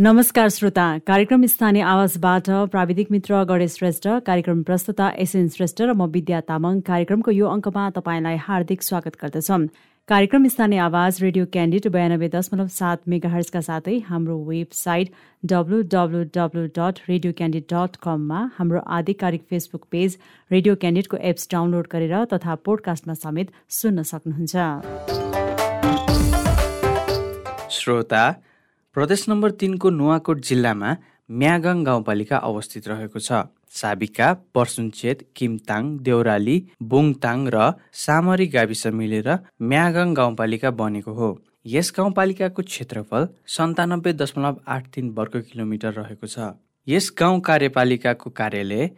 नमस्कार श्रोता। कार्यक्रम स्थानीय आवाजबाट प्राविधिक मित्र गणेश श्रेष्ठ कार्यक्रम प्रस्तुता एसएन श्रेष्ठ र म विद्या तामाङ। कार्यक्रमको यो अङ्कमा तपाईँलाई हार्दिक स्वागत गर्दछौँ। कार्यक्रम स्थानीय आवाज रेडियो क्यान्डिड बयानब्बे दशमलव सात मेगाहर्सका साथै हाम्रो website W W W dot Radio Candid dot कममा हाम्रो आधिकारिक फेसबुक पेज रेडियो क्यान्डिडको एप्स डाउनलोड गरेर तथा पोडकास्टमा समेत सुन्न सक्नुहुन्छ। श्रोता प्रदेश नम्बर तिनको नुवाकोट जिल्लामा म्यागाङ गाउँपालिका अवस्थित रहेको छ। साबिका पर्सुनचेत किमताङ देउराली बुङताङ र सामरी गाविस मिलेर म्यागाङ गाउँपालिका बनेको हो। यस गाउँपालिकाको क्षेत्रफल सन्तानब्बे दशमलव आठ तिन वर्ग किलोमिटर रहेको छ। यस गाउँ कार्यपालिकाको कार्यालय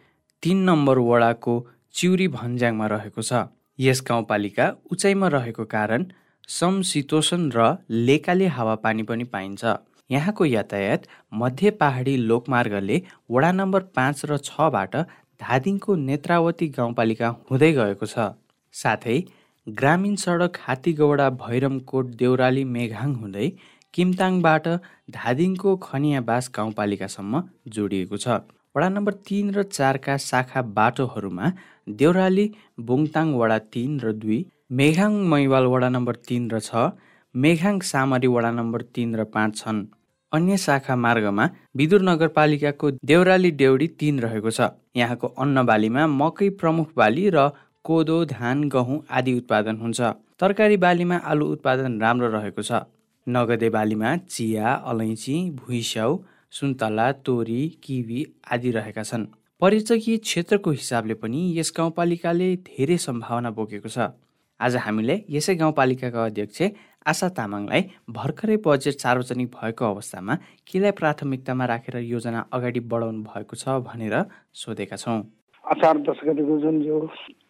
तिन नम्बर वडाको चिउरी भन्ज्याङमा रहेको छ। यस गाउँपालिका उचाइमा रहेको कारण समशीतोषण र लेकाले हावापानी पनि पाइन्छ। यहाँको यातायात मध्य पहाडी लोकमार्गले वडा नम्बर पाँच र छबाट धादिङको नेत्रावती गाउँपालिका हुँदै गएको छ। साथै ग्रामीण सडक हात्तीगौडा भैरमकोट देउराली मेघाङ हुँदै किमताङबाट धादिङको खनियाबास गाउँपालिकासम्म जोडिएको छ। वडा नम्बर तिन र चारका शाखा बाटोहरूमा देउराली बुङताङ वडा तिन र दुई मेघाङ मैवाल वडा नम्बर तिन र छ मेघाङ सामरी वडा नम्बर तिन र पाँच छन्। अन्य शाखा मार्गमा विदुर नगरपालिकाको देउराली डेउडी तिन रहेको छ। यहाँको अन्न बालीमा मकै प्रमुख बाली र कोदो धान गहुँ आदि उत्पादन हुन्छ। तरकारी बालीमा आलु उत्पादन राम्रो रहेको छ। नगदे बालीमा चिया अलैँची भुइस्याउ सुन्तला तोरी किवी आदि रहेका छन्। पर्यटकीय क्षेत्रको हिसाबले पनि यस गाउँपालिकाले धेरै सम्भावना बोकेको छ। आज हामीले यसै गाउँपालिकाका अध्यक्ष आशा तामाङलाई भर्खरै बजेट सार्वजनिक भएको अवस्थामा केलाई प्राथमिकतामा राखेर योजना अगाडि बढाउनु भएको छ भनेर सोधेका छौँ। असार दस गतिको जुन यो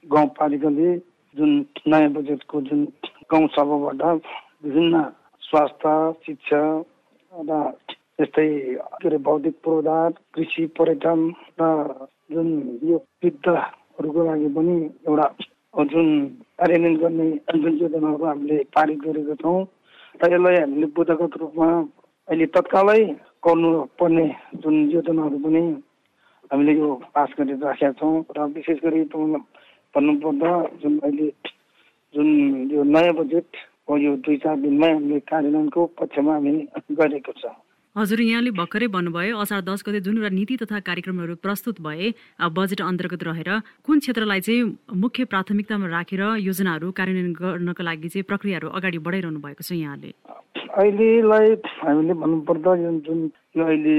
गाउँपालिकाले जुन नयाँ बजेटको जुन गाउँ सभाबाट विभिन्न स्वास्थ्य शिक्षा र यस्तै के अरे भौतिक पूर्वाधार कृषि पर्यटन र जुन यो वृद्धहरूको लागि पनि एउटा जुन कार्यान्वयन गर्ने जुन योजनाहरू हामीले पारित गरेका छौँ र यसलाई हामीले बुद्धगत रूपमा अहिले तत्कालै गर्नुपर्ने जुन योजनाहरू पनि हामीले यो पास गरेर राखेका छौँ र विशेष गरी भन्नुपर्दा जुन अहिले जुन यो नयाँ बजेट हो यो दुई चार दिनमै हामीले कार्यान्वयनको पक्षमा हामी गरेको छ। हजुर यहाँले भर्खरै भन्नुभयो असार दस गते जुन एउटा नीति तथा कार्यक्रमहरू प्रस्तुत भए बजेट अन्तर्गत रहेर कुन क्षेत्रलाई चाहिँ मुख्य प्राथमिकतामा राखेर योजनाहरू कार्यान्वयन गर्नको लागि चाहिँ प्रक्रियाहरू अगाडि बढाइरहनु भएको छ यहाँले? अहिलेलाई हामीले भन्नुपर्दा जुन यो अहिले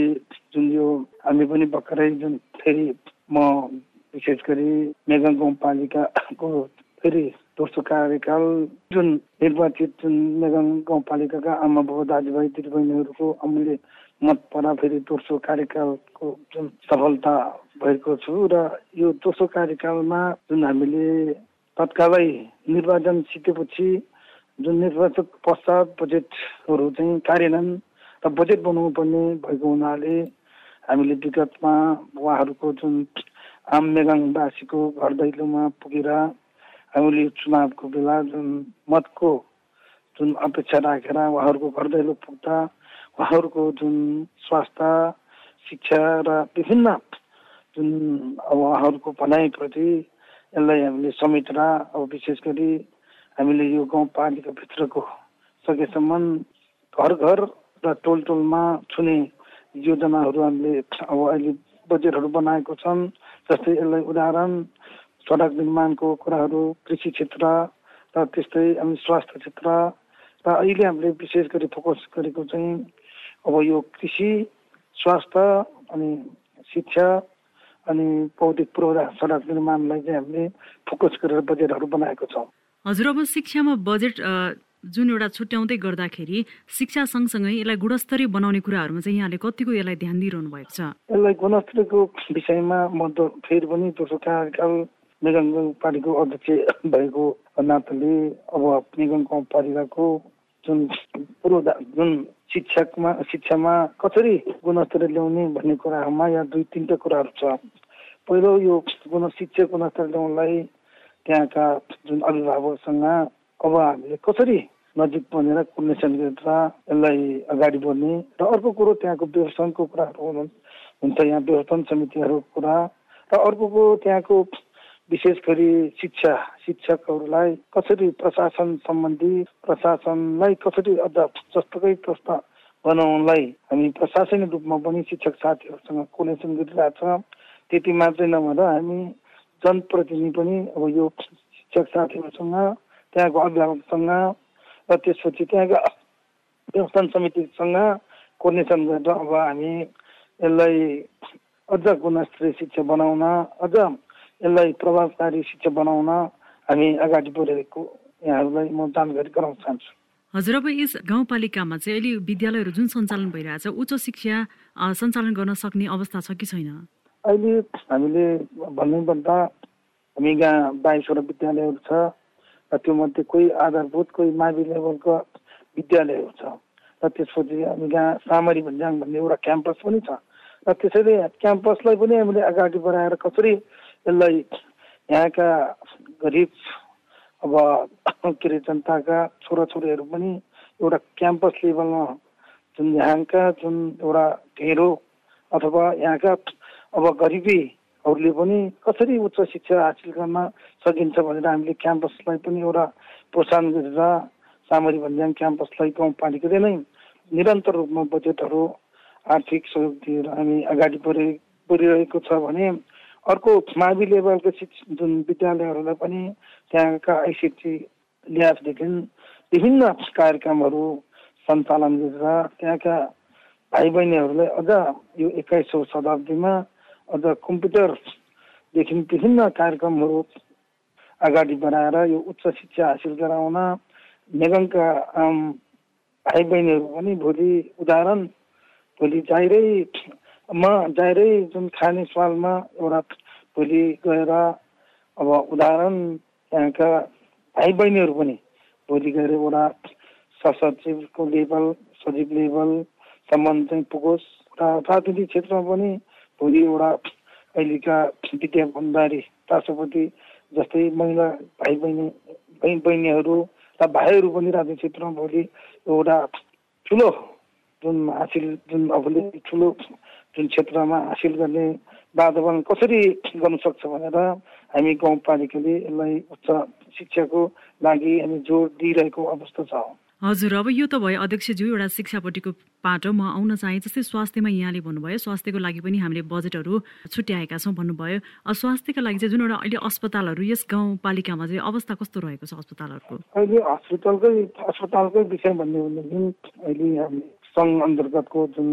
जुन यो हामी पनि भर्खरै जुन फेरि म विशेष गरी मेगा गाउँपालिकाको फेरि दोस्रो कार्यकाल जुन निर्वाचित जुन मेगाङ गाउँपालिकाका आमा बाबु दाजुभाइ दिदीबहिनीहरूको अमूल्य मत परा फेरि दोस्रो कार्यकालको जुन सफलता भएको छु र यो दोस्रो कार्यकालमा जुन हामीले तत्कालै निर्वाचन सिकेपछि जुन निर्वाचन पश्चात बजेटहरू चाहिँ कार्यान्वयन र बजेट बनाउनु पर्ने भएको हुनाले हामीले विगतमा उहाँहरूको जुन आम मेगाङवासीको घर दैलोमा पुगेर हामीले चुनावको बेला जुन मतको जुन अपेक्षा राखेर उहाँहरूको घर दैलो पुग्दा उहाँहरूको जुन स्वास्थ्य शिक्षा र विभिन्न जुन अब उहाँहरूको भनाइप्रति यसलाई हामीले समेटेर अब विशेष गरी हामीले यो गाउँपालिकाभित्रको सकेसम्म घर घर र टोल टोलमा छुने योजनाहरू हामीले अब अहिले बजेटहरू बनाएको छन् जस्तै यसलाई उदाहरण सडक निर्माणको कुराहरू कृषि क्षेत्र र त्यस्तै अनि स्वास्थ्य क्षेत्र र अहिले हामीले विशेष गरी फोकस गरेको चाहिँ अब यो कृषि स्वास्थ्य अनि शिक्षा अनि भौतिक पूर्वाधार सडक निर्माणलाई चाहिँ हामीले फोकस गरेर बजेटहरू बनाएको छौँ। हजुर अब शिक्षामा बजेट जुन एउटा छुट्याउँदै गर्दाखेरि शिक्षा सँगसँगै यसलाई गुणस्तरीय बनाउने कुराहरूमा चाहिँ यहाँले कतिको यसलाई ध्यान दिइरहनु भएको छ? यसलाई गुणस्तरीयको विषयमा म फेरि पनि दोस्रो कार्यकाल निगम पार्टीको अध्यक्ष भएको नाताले अब निगम गाउँपालिकाको जुन पूर्व जुन शिक्षकमा शिक्षामा कसरी गुणस्तर ल्याउने भन्ने कुराहरूमा यहाँ दुई तिनवटा कुराहरू छ। पहिलो यो गुण शिक्षा गुणस्तर ल्याउनलाई त्यहाँका जुन अभिभावकसँग अब हामीले कसरी नजिक बनेर कोर्डिनेसन गरेर यसलाई अगाडि बढ्ने र अर्को कुरो त्यहाँको व्यवस्थापनको कुराहरू हुनु हुन्छ। यहाँ व्यवस्थापन समितिहरूको कुरा र अर्को कुरो त्यहाँको विशेष गरी शिक्षा शिक्षकहरूलाई कसरी प्रशासन सम्बन्धी प्रशासनलाई कसरी अझ जस्तोकै तस्ता बनाउनलाई हामी प्रशासनिक रूपमा पनि शिक्षक साथीहरूसँग कोर्डिनेसन गरिरहेछ त्यति मात्रै नभएर हामी जनप्रतिनिधि पनि अब यो शिक्षक साथीहरूसँग त्यहाँको अभिभावकसँग र त्यसपछि त्यहाँका व्यवस्थापन समितिसँग कोर्डिनेसन गरेर अब हामी यसलाई अझ गुणस्तरीय शिक्षा बनाउन अझ यसलाई प्रभावकारी शिक्षा बनाउन हामी अगाडि बढेको यहाँहरूलाई म जानकारी गराउन चाहन्छु हजुर अब यस गाउँपालिकामा चाहिँ अहिले विद्यालयहरू जुन सञ्चालन भइरहेछ उच्च शिक्षा सञ्चालन गर्न सक्ने अवस्था छ कि छैन? अहिले हामीले भन्नुपर्दा हामी यहाँ बाइसवटा विद्यालयहरू छ र त्योमध्ये कोही आधारभूत कोही मावि लेभलको विद्यालयहरू छ। र त्यसपछि हामी यहाँ सामरी भन्ज्याङ भन्ने एउटा क्याम्पस पनि छ। र त्यसैले क्याम्पसलाई पनि हामीले अगाडि बढाएर कसरी यसलाई यहाँका गरिब अब के अरे जनताका छोराछोरीहरू पनि एउटा क्याम्पस लेभलमा जुन यहाँका जुन एउटा ढेँडो अथवा यहाँका अब गरिबीहरूले पनि कसरी उच्च शिक्षा हासिल गर्न सकिन्छ भनेर हामीले क्याम्पसलाई पनि एउटा प्रोत्साहन गरेर सामरी भन्ज्याङ क्याम्पसलाई गाउँपालिकाले नै निरन्तर रूपमा बजेटहरू आर्थिक सहयोग दिएर हामी अगाडि बढे बढिरहेको छ भने अर्को मावि लेभलको शिक्षा जुन विद्यालयहरूलाई पनि त्यहाँका आइसिटी ल्याबदेखि विभिन्न कार्यक्रमहरू सञ्चालन गरेर त्यहाँका भाइ बहिनीहरूलाई अझ यो एक्काइसौँ शताब्दीमा अझ कम्प्युटरदेखि विभिन्न कार्यक्रमहरू अगाडि बढाएर यो उच्च शिक्षा हासिल गराउन नेगङका भाइ बहिनीहरू पनि भोलि उदाहरण भोलि जाहिरै म जाहिरै जुन खाने सवालमा एउटा भोलि गएर अब उदाहरण त्यहाँका भाइ बहिनीहरू पनि भोलि गएर एउटा सचिवको लेभल सचिव लेभलसम्म चाहिँ पुगोस्। र राजनीतिक क्षेत्रमा पनि भोलि एउटा अहिलेका विद्या भण्डारी राष्ट्रपति जस्तै महिला भाइ बहिनी भाइ बहिनीहरू र भाइहरू पनि राजनीतिक क्षेत्रमा भोलि एउटा ठुलो जुन हासिल जुन आफूले ठुलो जुन क्षेत्रमा हासिल गर्ने वातावरण कसरी गर्नु सक्छ भनेर हामी गाउँपालिकाले यसलाई उच्च शिक्षाको लागि हामी जोड दिइरहेको अवस्था छ। हजुर अब यो त भयो अध्यक्षज्यू एउटा शिक्षापट्टिको पाटो। म आउन चाहे जस्तै स्वास्थ्यमा यहाँले भन्नुभयो स्वास्थ्यको लागि पनि हामीले बजेटहरू छुट्याएका छौँ भन्नुभयो। स्वास्थ्यको लागि चाहिँ जुन एउटा अहिले अस्पतालहरू यस गाउँपालिकामा चाहिँ अवस्था कस्तो रहेको छ अस्पतालहरूको? अहिले हस्पिटलकै अस्पतालकै विषय भन्ने भनेदेखि अहिले हामी सङ्घ अन्तर्गतको जुन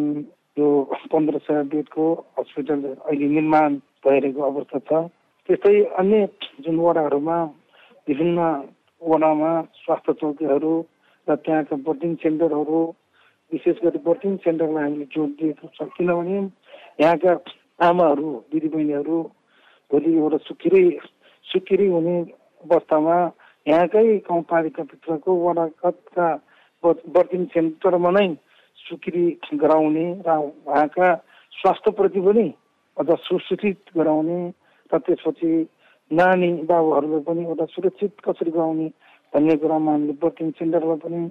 यो पन्ध्र सय बेडको हस्पिटल अहिले निर्माण भइरहेको अवस्था छ। त्यस्तै अन्य जुन वडाहरूमा विभिन्न वडामा स्वास्थ्य चौकीहरू र त्यहाँका बोर्डिङ सेन्टरहरू विशेष गरी बोर्डिङ सेन्टरमा हामीले जोड दिएको छ। किनभने यहाँका आमाहरू दिदीबहिनीहरू भोलि एउटा सुकिरै सुकिरै हुने अवस्थामा यहाँकै गाउँपालिकाभित्रको वडागतका बोर्डिङ सेन्टरमा नै सुकिरी गराउने र उहाँका स्वास्थ्यप्रति पनि अझ सुसूचित गराउने र त्यसपछि नानी बाबुहरूलाई पनि एउटा सुरक्षित कसरी गराउने भन्ने कुरामा हामीले वर्किङ सेन्टरलाई पनि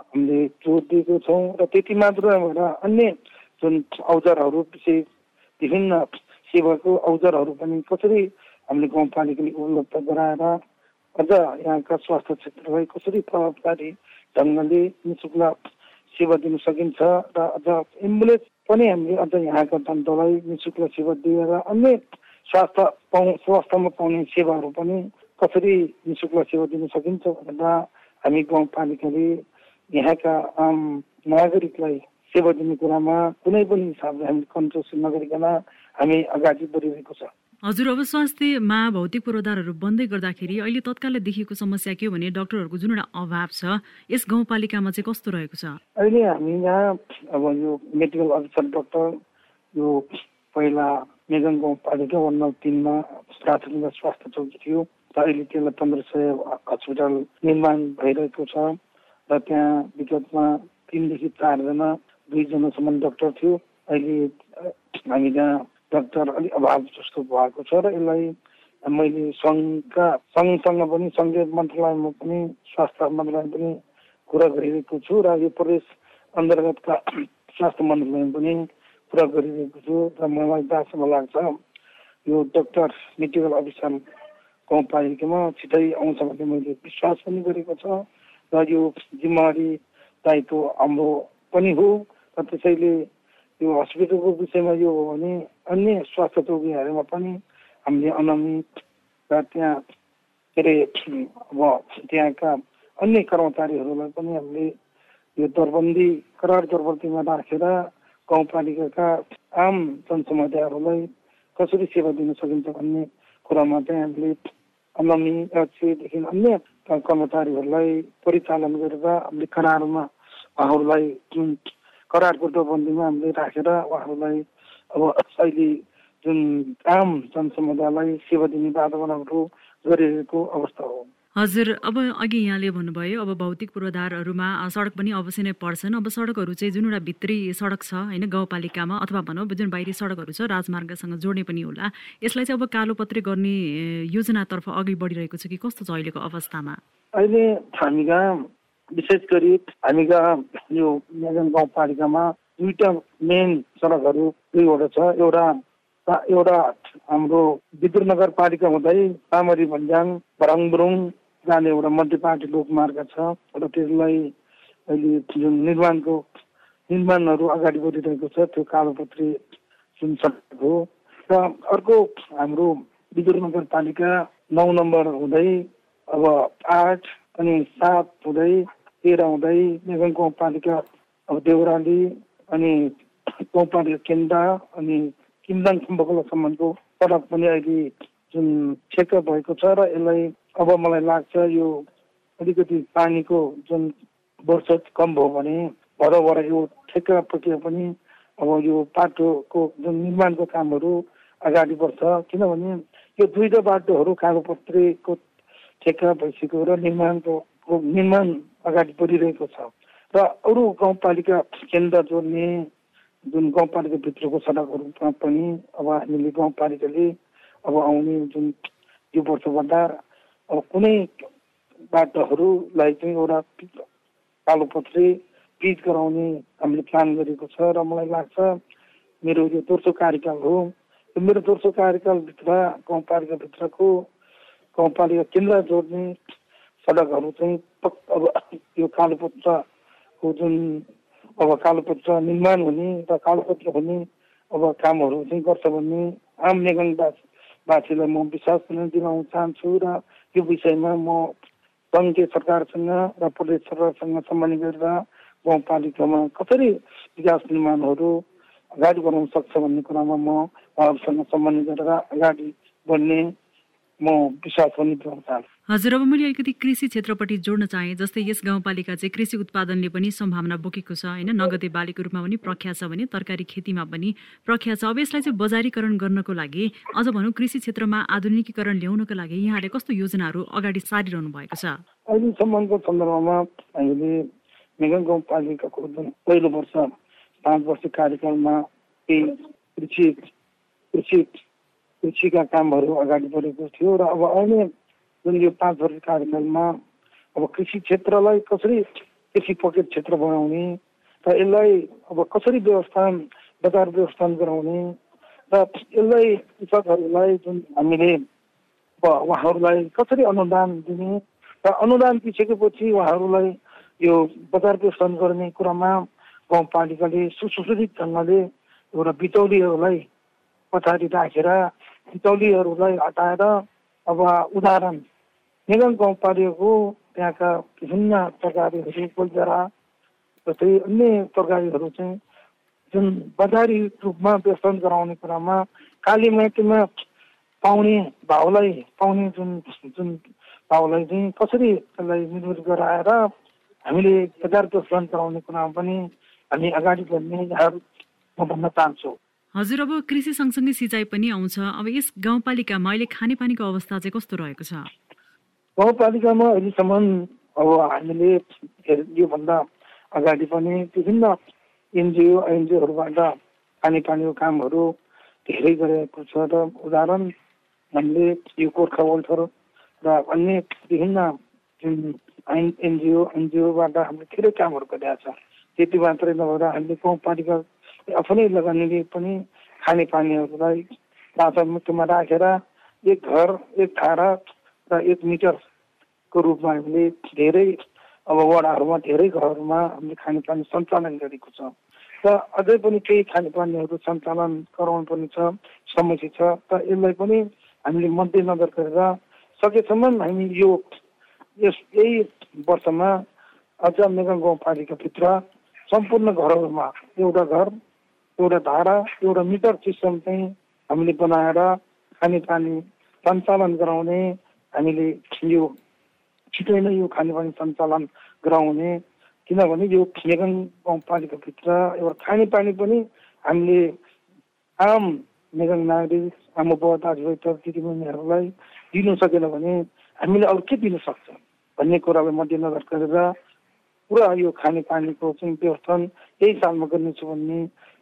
हामीले जोड दिएको छौँ र त्यति मात्र भएर अन्य जुन औजारहरू विशेष विभिन्न सेवाको औजारहरू पनि कसरी हामीले गाउँपालिकाले उपलब्ध गराएर अझ यहाँका स्वास्थ्य क्षेत्रलाई कसरी प्रभावकारी ढङ्गले निशुल्क सेवा दिन सकिन्छ र अझ एम्बुलेन्स पनि हामीले अझ यहाँका जनतालाई निशुल्क सेवा दिएर अन्य स्वास्थ्य पाउ स्वास्थ्यमा पाउने सेवाहरू पनि कसरी निशुल्क सेवा दिन सकिन्छ भनेर हामी गाउँपालिकाले यहाँका आम नागरिकलाई सेवा दिने कुरामा कुनै पनि हिसाबले हामी कन्ट्रोस नगरिकन हामी अगाडि बढिरहेको छ। हजुर अब स्वास्थ्यमा भौतिक पूर्वाधारहरू बन्दै गर्दाखेरि अहिले तत्कालै देखिएको समस्या के हो भने डक्टरहरूको जुन एउटा अभाव छ यस गाउँपालिकामा चाहिँ कस्तो रहेको छ? अहिले हामी यहाँ अब यो मेडिकल अफिसर डक्टर यो पहिला मेगन गाउँपालिका वान नम्बर तिनमा प्राथमिक स्वास्थ्य चौकी थियो र अहिले त्यसलाई पन्ध्र सय हस्पिटल निर्माण भइरहेको छ र त्यहाँ विगतमा तिनदेखि चारजना दुईजनासम्म डक्टर थियो। अहिले हामी त्यहाँ डक्टर अलिक अभाव जस्तो भएको छ र यसलाई मैले सङ्घका सङ्घसँग पनि सङ्घीय मन्त्रालयमा पनि स्वास्थ्य मन्त्रालय पनि कुरा गरिरहेको छु र यो प्रदेश अन्तर्गतका स्वास्थ्य मन्त्रालयमा पनि कुरा गरिरहेको छु र मलाई जहाँसम्म लाग्छ यो डक्टर मेडिकल अफिसर गाउँपालिकामा छिटै आउँछ भन्ने मैले विश्वास पनि गरेको छ र यो जिम्मेवारी दायित्व हाम्रो पनि हो र त्यसैले यो हस्पिटलको विषयमा यो हो भने अन्य स्वास्थ्य चौकीहरूमा पनि हामीले अनामित र त्यहाँ के अरे अब त्यहाँका अन्य कर्मचारीहरूलाई पनि हामीले यो दरबन्दी करार दरबन्दीमा राखेर गाउँपालिकाका आम जनसमुदायहरूलाई कसरी सेवा दिन सकिन्छ भन्ने कुरामा चाहिँ हामीले अलमी एचसिदेखि अन्य कर्मचारीहरूलाई परिचालन गरेर हामीले करारमा उहाँहरूलाई करारको दरबन्दीमा हामीले राखेर उहाँहरूलाई अब अहिले जुन आम जनसमुदायलाई सेवा दिने वातावरणहरू गरिरहेको अवस्था हो। हजुर अब अघि यहाँले भन्नुभयो अब भौतिक पूर्वाधारहरूमा सडक पनि अवश्य नै पर्छन्। अब सडकहरू चाहिँ जुन एउटा भित्री सडक छ होइन गाउँपालिकामा अथवा भनौँ जुन बाहिरी सडकहरू छ राजमार्गसँग जोड्ने पनि होला। यसलाई चाहिँ अब कालोपत्रे गर्ने योजनातर्फ अघि बढिरहेको छ कि कस्तो छ अहिलेको अवस्थामा? अहिले हामी कहाँ विशेष गरी हामी कहाँ यो गाउँपालिकामा दुईवटा मेन सडकहरू दुईवटा छ। एउटा एउटा हाम्रो विद्युत नगरपालिका हुँदै पामरी भन्ज्याङ बराङबुरुङ जाने एउटा मध्यपाटी लोकमार्ग छ र त्यसलाई अहिले जुन निर्माणको निर्माणहरू अगाडि बढिरहेको छ त्यो कालोपत्री जुन सडक हो। र अर्को हाम्रो विद्युत नगरपालिका नौ नम्बर हुँदै अब आठ अनि सात हुँदै तेह्र हुँदै मेघन गाउँपालिका अब देउराली अनि गाउँपालिका केन्द्र अनि किमदाङ खम्बकोलासम्मको सडक पनि अहिले जुन ठेक्का भएको छ र यसलाई अब मलाई लाग्छ यो अलिकति पानीको जुन वर्ष कम भयो भने भरबाट यो ठेक्का प्रक्रिया पनि अब यो बाटोको जुन निर्माणको कामहरू अगाडि बढ्छ। किनभने यो दुईवटा बाटोहरू कागजपत्रीको ठेक्का भइसक्यो र निर्माणको निर्माण अगाडि बढिरहेको छ। र अरू गाउँपालिका केन्द्र जोड्ने जुन गाउँपालिकाभित्रको सडकहरूमा पनि अब हामीले गाउँपालिकाले अब आउने जुन यो वर्षभन्दा अब कुनै बाटोहरूलाई चाहिँ एउटा कालोपत्रे पिच गराउने हामीले प्लान गरेको छ र मलाई लाग्छ मेरो यो दोस्रो कार्यकाल हो। मेरो दोस्रो कार्यकालभित्र गाउँपालिकाभित्रको गाउँपालिका केन्द्र जोड्ने सडकहरू चाहिँ अब यो कालोपत्रको जुन अब कालोपत्र निर्माण हुने र कालोपत्र हुने अब कामहरू चाहिँ गर्छ भन्ने आम नेगङवासीलाई म विश्वास पनि दिलाउन चाहन्छु र यो विषयमा म सङ्घीय सरकारसँग र प्रदेश सरकारसँग सम्मान गरेर गाउँपालिकामा कसरी विकास निर्माणहरू अगाडि बढाउन सक्छ भन्ने कुरामा म उहाँहरूसँग सम्मान गरेर अगाडि बढ्ने म विश्वास पनि चाहन्छु हजुर अब मैले अलिकति कृषि क्षेत्रपट्टि जोड्न चाहेँ जस्तै यस गाउँपालिका चाहिँ कृषि उत्पादनले पनि सम्भावना बोकेको छ होइन? नगदे बालीको रूपमा पनि प्रख्यात छ भने तरकारी खेतीमा पनि प्रख्यात छ। अब यसलाई चाहिँ बजारीकरण गर्नको लागि अझ भनौँ कृषि क्षेत्रमा आधुनिकीकरण ल्याउनको लागि यहाँले कस्तो योजनाहरू अगाडि सारिरहनु भएको छ? अहिलेसम्मको सन्दर्भमा हामीले मेगा गाउँपालिकाको जुन पहिलो वर्ष पाँच वर्ष कार्यकालमा केही कृषि कृषि कृषिका कामहरू अगाडि बढेको थियो र अब आउने जुन यो पाँच वर्ष कार्यकालमा अब कृषि क्षेत्रलाई कसरी कृषि पकेट क्षेत्र बनाउने र यसलाई अब कसरी व्यवस्थान बजार व्यवस्थान गराउने र यसलाई कृषकहरूलाई जुन हामीले अब उहाँहरूलाई कसरी अनुदान दिने र अनुदान दिइसकेपछि उहाँहरूलाई यो बजार व्यवस्थान गर्ने कुरामा गाउँपालिकाले सुसंशोधित ढङ्गले एउटा बिचौलीहरूलाई पछाडि राखेर बिचौलीहरूलाई हटाएर अब उदाहरण निगम गाउँपालिकाको त्यहाँका विभिन्न तरकारीहरू गोलजरा जस्तै अन्य तरकारीहरू चाहिँ जुन बजारी रूपमा व्यवस्थापन गराउने कुरामा काली माइतीमा पाउने भाउलाई पाउने जुन जुन भाउलाई चाहिँ कसरी त्यसलाई निर्मित गराएर हामीले बजार व्यवस्थापन गराउने कुरामा पनि हामी अगाडि बढ्ने म भन्न चाहन्छु हजुर अब कृषि सँगसँगै सिँचाइ पनि आउँछ। अब यस गाउँपालिकामा अहिले खानेपानीको अवस्था चाहिँ कस्तो रहेको छ? गाउँपालिकामा अहिलेसम्म अब हामीले योभन्दा अगाडि पनि विभिन्न एनजिओ एनजिओहरूबाट खानेपानीको कामहरू धेरै गरेको छ र उदाहरण हामीले यो गोर्खा वेलफेयर र अन्य विभिन्न जुन एनजिओ एनजिओबाट हामीले धेरै कामहरू गरिरहेका छ। त्यति मात्रै नभएर हामीले गाउँपालिका आफ्नै लगानीले पनि खानेपानीहरूलाई प्राथमिकतामा राखेर एक घर एक धारा र एक मिटरको रूपमा हामीले धेरै अब वडाहरूमा धेरै घरहरूमा हामीले खानेपानी सञ्चालन गरेको छ। र अझै पनि केही खानेपानीहरू सञ्चालन गराउनु पर्ने छ समस्या छ। त यसलाई पनि हामीले मध्यनजर गरेर सकेसम्म हामी यो यस यही वर्षमा अझ मेगा गाउँपालिकाभित्र सम्पूर्ण घरहरूमा एउटा घर एउटा धारा एउटा मिटर सिस्टम चाहिँ हामीले बनाएर खानेपानी सञ्चालन गराउने हामीले यो छिटै नै यो खानेपानी सञ्चालन गराउने किनभने यो मेगन गाउँपालिकाभित्र एउटा खानेपानी पनि हामीले आम मेगन नागरिक आमा बाबा दाजुभाइ दिदीबहिनीहरूलाई दिनु सकेन भने हामीले अरू के दिन सक्छ? भन्ने कुरालाई मध्यनजर गरेर पुरा यो खानेपानीको चाहिँ व्यवस्थापन यही सालमा गर्नेछु भन्ने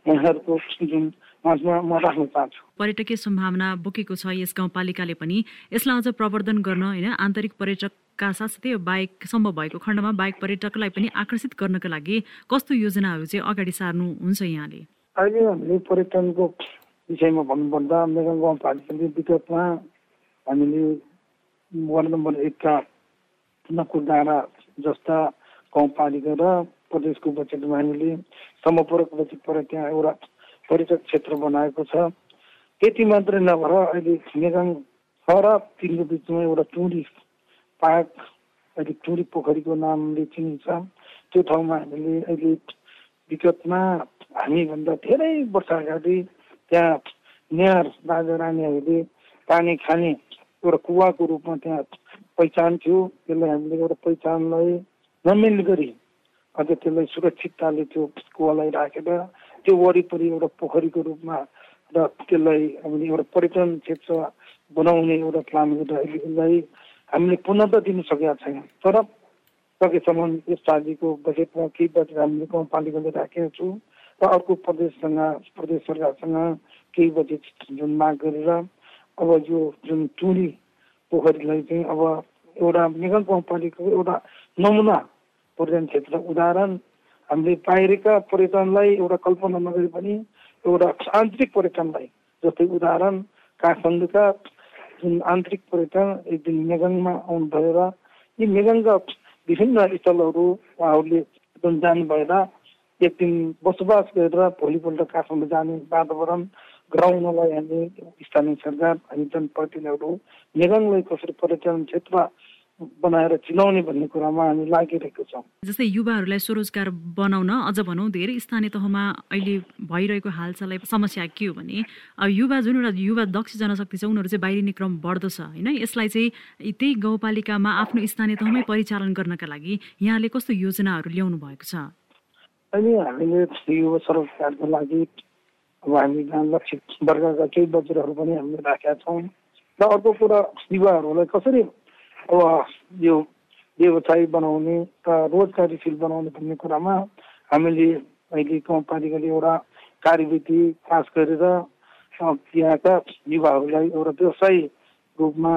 यहाँहरूको जुन म राख्न चाहन्छु पर्यटकीय सम्भावना बोकेको छ यस गाउँपालिकाले पनि। यसलाई अझ प्रवर्धन गर्न होइन आन्तरिक पर्यटकका साथसाथै बाइक सम्भव भएको खण्डमा बाइक पर्यटकलाई पनि आकर्षित गर्नका लागि कस्तो योजनाहरू चाहिँ अगाडि सार्नुहुन्छ यहाँले? अहिले हामीले पर्यटनको विषयमा भन्नुपर्दा मेरो गाउँपालिकाले विगतमा हामीले वार्ड नम्बर एकका नकुर डाँडा जस्ता गाउँपालिका र प्रदेशको बजेटमा हामीले समपूरक बजेटबाट त्यहाँ एउटा पर्यटक क्षेत्र बनाएको छ। त्यति मात्रै नभएर अहिले मेगाङ छ र तिनको बिचमा एउटा टुरी पार्क अहिले टुरी पोखरीको नामले चिनिन्छ। त्यो ठाउँमा हामीले अहिले विगतमा हामीभन्दा धेरै वर्ष अगाडि त्यहाँ नेहार राजा रानीहरूले पानी खाने एउटा कुवाको रूपमा त्यहाँ पहिचान थियो। त्यसलाई हामीले एउटा पहिचानलाई नमेल गरी अझ त्यसलाई सुरक्षितताले त्यो कुवालाई राखेर त्यो वरिपरि एउटा पोखरीको रूपमा र त्यसलाई हामीले एउटा पर्यटन क्षेत्र बनाउने एउटा प्लान अहिले हामीले पुनः दिनु सकेका छैन। तर सकेसम्म यस पालिको बजेटमा केही बजेट हामीले गाउँपालिकाले राखेका छौँ र अर्को प्रदेशसँग प्रदेश सरकारसँग केही बजेट जुन माग गरेर अब यो जुन टुरी पोखरीलाई चाहिँ अब एउटा मेगा गाउँपालिकाको एउटा नमुना पर्यटन क्षेत्र। उदाहरण हामीले बाहिरका पर्यटनलाई एउटा कल्पना नगरी पनि एउटा आन्तरिक पर्यटनलाई जस्तै उदाहरण काठमाडौँका जुन आन्तरिक पर्यटन एक दिन मेगाङमा आउनु भएर यी मेगाङका विभिन्न स्थलहरू उहाँहरूले जुन जानु एक दिन बसोबास गरेर भोलिपल्ट काठमाडौँ जाने वातावरण गराउनलाई हामी स्थानीय सरकार हामी जनप्रतिनिधिहरू मेगाङलाई कसरी पर्यटन क्षेत्र बनाएर चिनाउने भन्ने कुरामा हामी लागिरहेको छौँ। जस्तै युवाहरूलाई स्वरोजगार बनाउन अझ भनौँ धेरै स्थानीय तहमा अहिले भइरहेको हालचाल समस्या के हो भने युवा जुन एउटा युवा दक्ष जनशक्ति छ उनीहरू चाहिँ बाहिरिने क्रम बढ्दो छ होइन? यसलाई चाहिँ त्यही गाउँपालिकामा आफ्नो स्थानीय तहमै परिचालन गर्नका लागि यहाँले कस्तो योजनाहरू ल्याउनु भएको छ? अहिले हामीले युवा स्वरोजगारको लागि अब हामी लक्षित वर्गका केही बजेटहरू पनि हामीले राखेका छौँ। र अर्को कुरा युवाहरूलाई कसरी अब यो व्यवसाय बनाउने र रोजगारीशील बनाउने भन्ने कुरामा हामीले अहिले गाउँपालिकाले एउटा कार्यविधि पास गरेर यहाँका युवाहरूलाई एउटा व्यवसाय रूपमा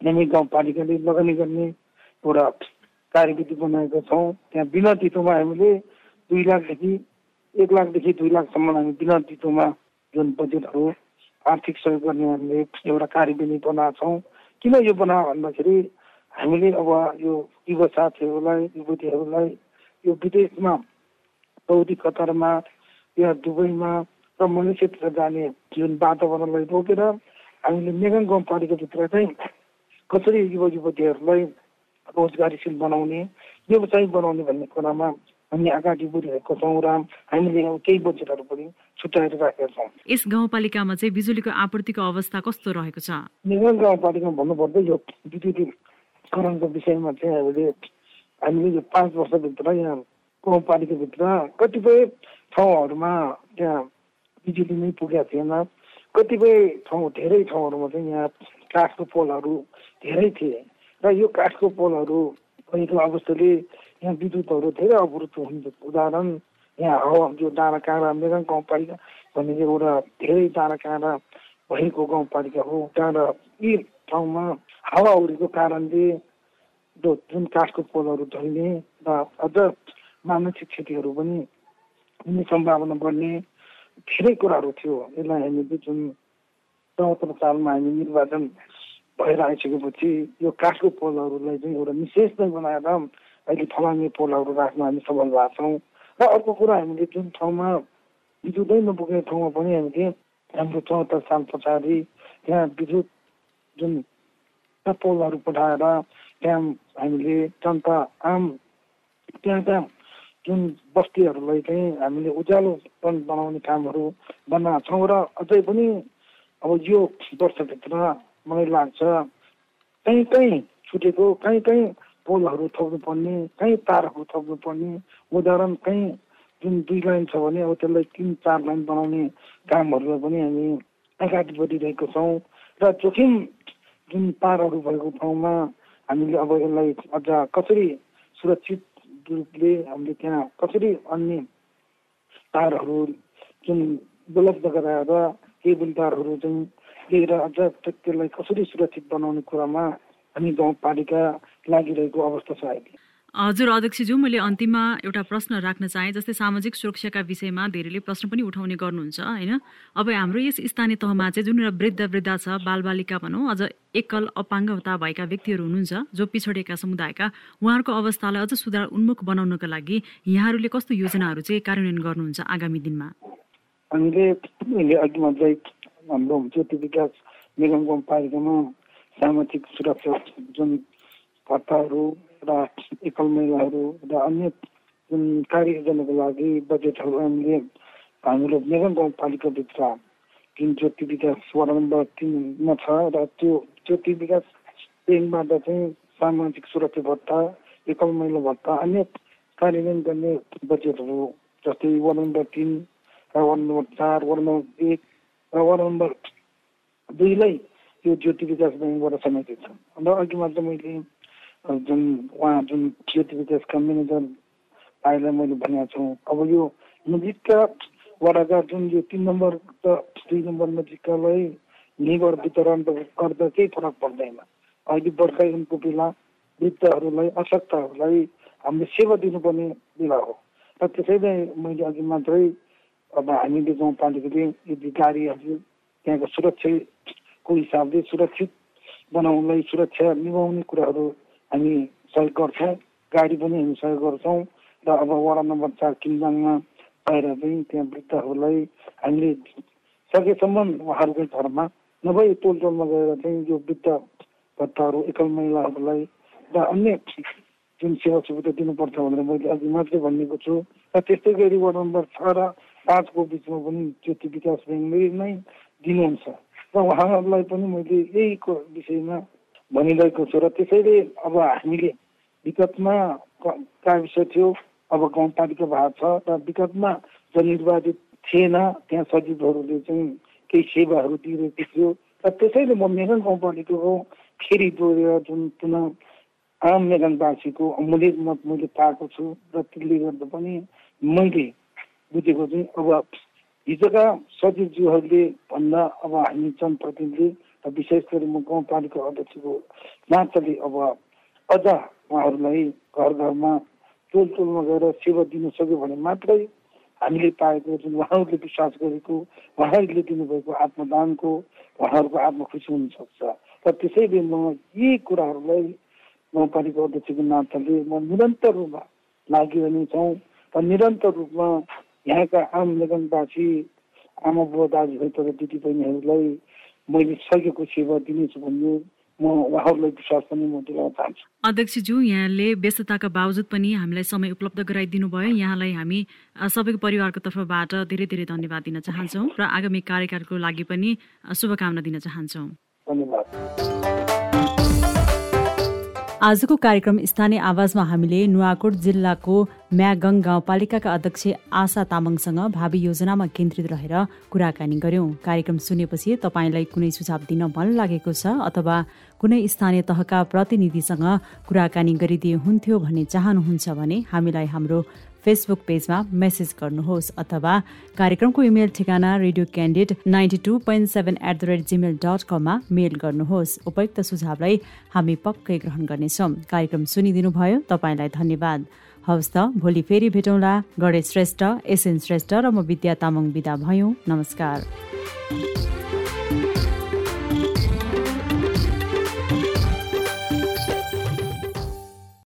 हामी गाउँपालिकाले लगानी गर्ने एउटा कार्यविधि बनाएको छौँ। त्यहाँ बिना तितोमा हामीले दुई लाखदेखि एक लाखदेखि दुई लाखसम्म हामी बिना तितोमा जुन बजेटहरू आर्थिक सहयोग गर्ने हामीले एउटा कार्यविधि बनाएको छौँ। किन यो बनायो भन्दाखेरि हामीले अब यो युवा साथीहरूलाई युवतीहरूलाई यो विदेशमा सौदी कतारमा या दुबईमा र मलेसियातिर जाने जुन वातावरणलाई रोकेर हामीले मेगन गाउँपालिकाभित्र चाहिँ कसरी युवा युवतीहरूलाई रोजगारीशील बनाउने व्यवसाय बनाउने भन्ने कुरामा हामी अगाडि बढिरहेको छौँ र हामीले केही बजेटहरू पनि छुट्याएर राखेका छौँ। यस गाउँपालिकामा चाहिँ बिजुलीको आपूर्तिको अवस्था कस्तो रहेको छ? मेगन गाउँपालिकामा भन्नुपर्दा यो विद्युतीय करणको विषयमा चाहिँ हामीले हामीले यो पाँच वर्षभित्र यहाँ गाउँपालिकाभित्र कतिपय ठाउँहरूमा त्यहाँ बिजुली नै। पुगेको थिएन कतिपय ठाउँ धेरै ठाउँहरूमा चाहिँ यहाँ काठको पोलहरू धेरै थिए र यो काठको पोलहरू भएको अवस्थाले यहाँ विद्युतहरू धेरै अवरुद्ध हुन्छ उदाहरण यहाँ हावा यो डाँडा काँडा मेगा गाउँपालिका भन्ने एउटा धेरै डाँडा काँडा भएको गाउँपालिका हो डाँडा यी ठाउँमा हावा उडेको कारणले जुन काठको पोलहरू ढल्ने र अझ मानसिक क्षतिहरू पनि हुने सम्भावना बढ्ने धेरै कुराहरू थियो। यसलाई हामीले जुन चौहत्तर सालमा हामी निर्वाचन भएर आइसकेपछि यो काठको पोलहरूलाई चाहिँ एउटा निशेष नै बनाएर अहिले फलाउने पोलहरू राख्न हामी सफल भएको छौँ। र अर्को कुरा हामीले जुन ठाउँमा विद्युतै नपुग्ने ठाउँमा पनि हामीले हाम्रो चौहत्तर साल पछाडि त्यहाँ विद्युत जुन पोलहरू पठाएर त्यहाँ हामीले जनता आम त्यहाँ त्यहाँ जुन बस्तीहरूलाई चाहिँ हामीले उज्यालो बनाउने कामहरू बनाएको छौँ र अझै पनि अब यो वर्षभित्र मलाई लाग्छ कहीँ कहीँ छुटेको कहीँ कहीँ पोलहरू थप्नुपर्ने कहीँ तारहरू थप्नुपर्ने उदाहरण कहीँ जुन दुई लाइन छ भने अब त्यसलाई तिन चार लाइन बनाउने कामहरूलाई पनि हामी अगाडि बढिरहेको छौँ र जोखिम जुन तारहरू भएको ठाउँमा हामीले अब यसलाई अझ कसरी सुरक्षित रूपले हामीले त्यहाँ कसरी अन्य तारहरू जुन उपलब्ध गराएर केबुल तारहरू चाहिँ लिएर अझ त्यसलाई कसरी सुरक्षित बनाउने कुरामा हामी गाउँपालिका लागिरहेको अवस्था छ अहिले। हजुर अध्यक्षज्यू मैले अन्तिममा एउटा प्रश्न राख्न चाहेँ जस्तै सामाजिक सुरक्षाका विषयमा धेरैले प्रश्न पनि उठाउने गर्नुहुन्छ होइन? अब हाम्रो यस स्थानीय तहमा चाहिँ जुन वृद्ध वृद्धा छ बालबालिका भनौँ अझ एकल अपाङ्गता भएका व्यक्तिहरू हुनुहुन्छ जो पिछडिएका समुदायका उहाँहरूको अवस्थालाई अझ सुधार उन्मुख बनाउनको लागि यहाँहरूले कस्तो योजनाहरू चाहिँ कार्यान्वयन गर्नुहुन्छ आगामी दिनमा? हामीले हाम्रो सामाजिक सुरक्षा जुन भत्ताहरू र एकल महिलाहरू र अन्य जुन कार्य योजनाको लागि बजेटहरू हामीले हाम्रो मेगन गाउँपालिकाभित्र जुन ज्योति विकास वडा नम्बर तिनमा छ र त्यो ज्योति विकास ब्याङ्कबाट चाहिँ सामाजिक सुरक्षा भत्ता एकल महिला भत्ता अन्य कार्यान्वयन गर्ने बजेटहरू जस्तै वार्ड नम्बर तिन र वार्ड नम्बर चार वार्ड नम्बर एक र वार्ड नम्बर दुईलाई यो ज्योति विकास ब्याङ्कबाट समेटित छ। र अघि मात्र मैले जुन उहाँ जुन ज्योति विकासका म्यानेजर भाइलाई मैले भनेको छु अब यो नजिकका वडाका जुन यो तिन नम्बर र दुई नम्बर नजिककालाई निगर वितरण गर्दा केही फरक पर्दैन अहिले बर्खाइनको बेला वृद्धहरूलाई अशक्तहरूलाई हामीले सेवा दिनुपर्ने बेला हो र त्यसैले मैले अघि मात्रै अब हामीले गाउँपालिकाले यदि गाडीहरू त्यहाँको सुरक्षाको हिसाबले सुरक्षित बनाउनलाई सुरक्षा निभाउने कुराहरू हामी सहयोग गर्छौँ गाडी पनि हामी सहयोग गर्छौँ र अब वडा नम्बर चार किङजाङमा गएर चाहिँ त्यहाँ वृद्धहरूलाई हामीले सकेसम्म उहाँहरूकै घरमा नभए टोल टोलमा गएर चाहिँ यो वृद्ध भत्ताहरू एकल महिलाहरूलाई र अन्य जुन सेवा सुविधा दिनुपर्छ भनेर मैले अघि मात्रै भनिएको छु र त्यस्तै गरी वार्ड नम्बर छ र पाँचको बिचमा पनि ज्योति विकास ब्याङ्कले नै दिनुहुन्छ। र उहाँहरूलाई पनि मैले यहीको विषयमा भनिरहेको छु र त्यसैले अब हामीले विगतमा विषय थियो अब गाउँपालिका भएको छ र विगतमा निर्वाचित थिएन त्यहाँ सचिवहरूले चाहिँ केही सेवाहरू दिइरहेको थियो र त्यसैले म मेगन गाउँपालिकाको फेरि जोडेर जुन पुनः आम मेगनवासीको अमूल्य मत मैले पाएको छु र त्यसले गर्दा पनि मैले बुझेको चाहिँ अब हिजोका सचिवज्यूहरूले भन्दा अब हामी जनप्रतिनिधि विशेष गरी म गाउँपालिका अध्यक्षको नाताले अब अझ उहाँहरूलाई घर घरमा टोल टोलमा गएर सेवा दिन सक्यो भने मात्रै हामीले पाएको जुन उहाँहरूले विश्वास गरेको उहाँहरूले दिनुभएको आत्मदानको उहाँहरूको आत्मखुसी हुनसक्छ। र त्यसैले म यी कुराहरूलाई गाउँपालिका अध्यक्षको नाताले म निरन्तर रूपमा लागिरहने छौँ र निरन्तर रूपमा यहाँका आम निगमवासी आमा बुवा दाजुभाइ तथा दिदीबहिनीहरूलाई मैले सकेको सेवा दिनेछु भन्ने म उहाँहरूलाई विश्वास पनि म दिलाउन चाहन्छु। अध्यक्षज्यू यहाँले व्यस्तताका बावजुद पनि हामीलाई समय उपलब्ध गराइदिनु भयो यहाँलाई हामी सबैको परिवारको तर्फबाट धेरै धेरै धन्यवाद दिन चाहन्छौँ र आगामी कार्यकालको लागि पनि शुभकामना दिन चाहन्छौँ। धन्यवाद। आजको कार्यक्रम स्थानीय आवाजमा हामीले नुवाकोट जिल्लाको म्यागङ गाउँपालिकाका अध्यक्ष आशा तामाङसँग भावी योजनामा केन्द्रित रहेर कुराकानी गर्यौं। कार्यक्रम सुनेपछि तपाईँलाई कुनै सुझाव दिन मन लागेको छ अथवा कुनै स्थानीय तहका प्रतिनिधिसँग कुराकानी गरिदिए हुन्थ्यो भन्ने चाहनुहुन्छ भने हामीलाई हाम्रो फेसबुक पेजमा मेसेज गर्नुहोस् अथवा कार्यक्रमको इमेल ठेगाना Radio Candid ninety two point seven at the rate Gmail dot कममा मेल गर्नुहोस्। उपयुक्त सुझावलाई हामी पक्कै ग्रहण गर्नेछौँ। कार्यक्रम सुनिदिनुभयो तपाईँलाई धन्यवाद। हवस् त भोलि फेरि भेटौँला। गणेश श्रेष्ठ एसएन श्रेष्ठ र म विद्या तामाङ विदा भयौँ। नमस्कार।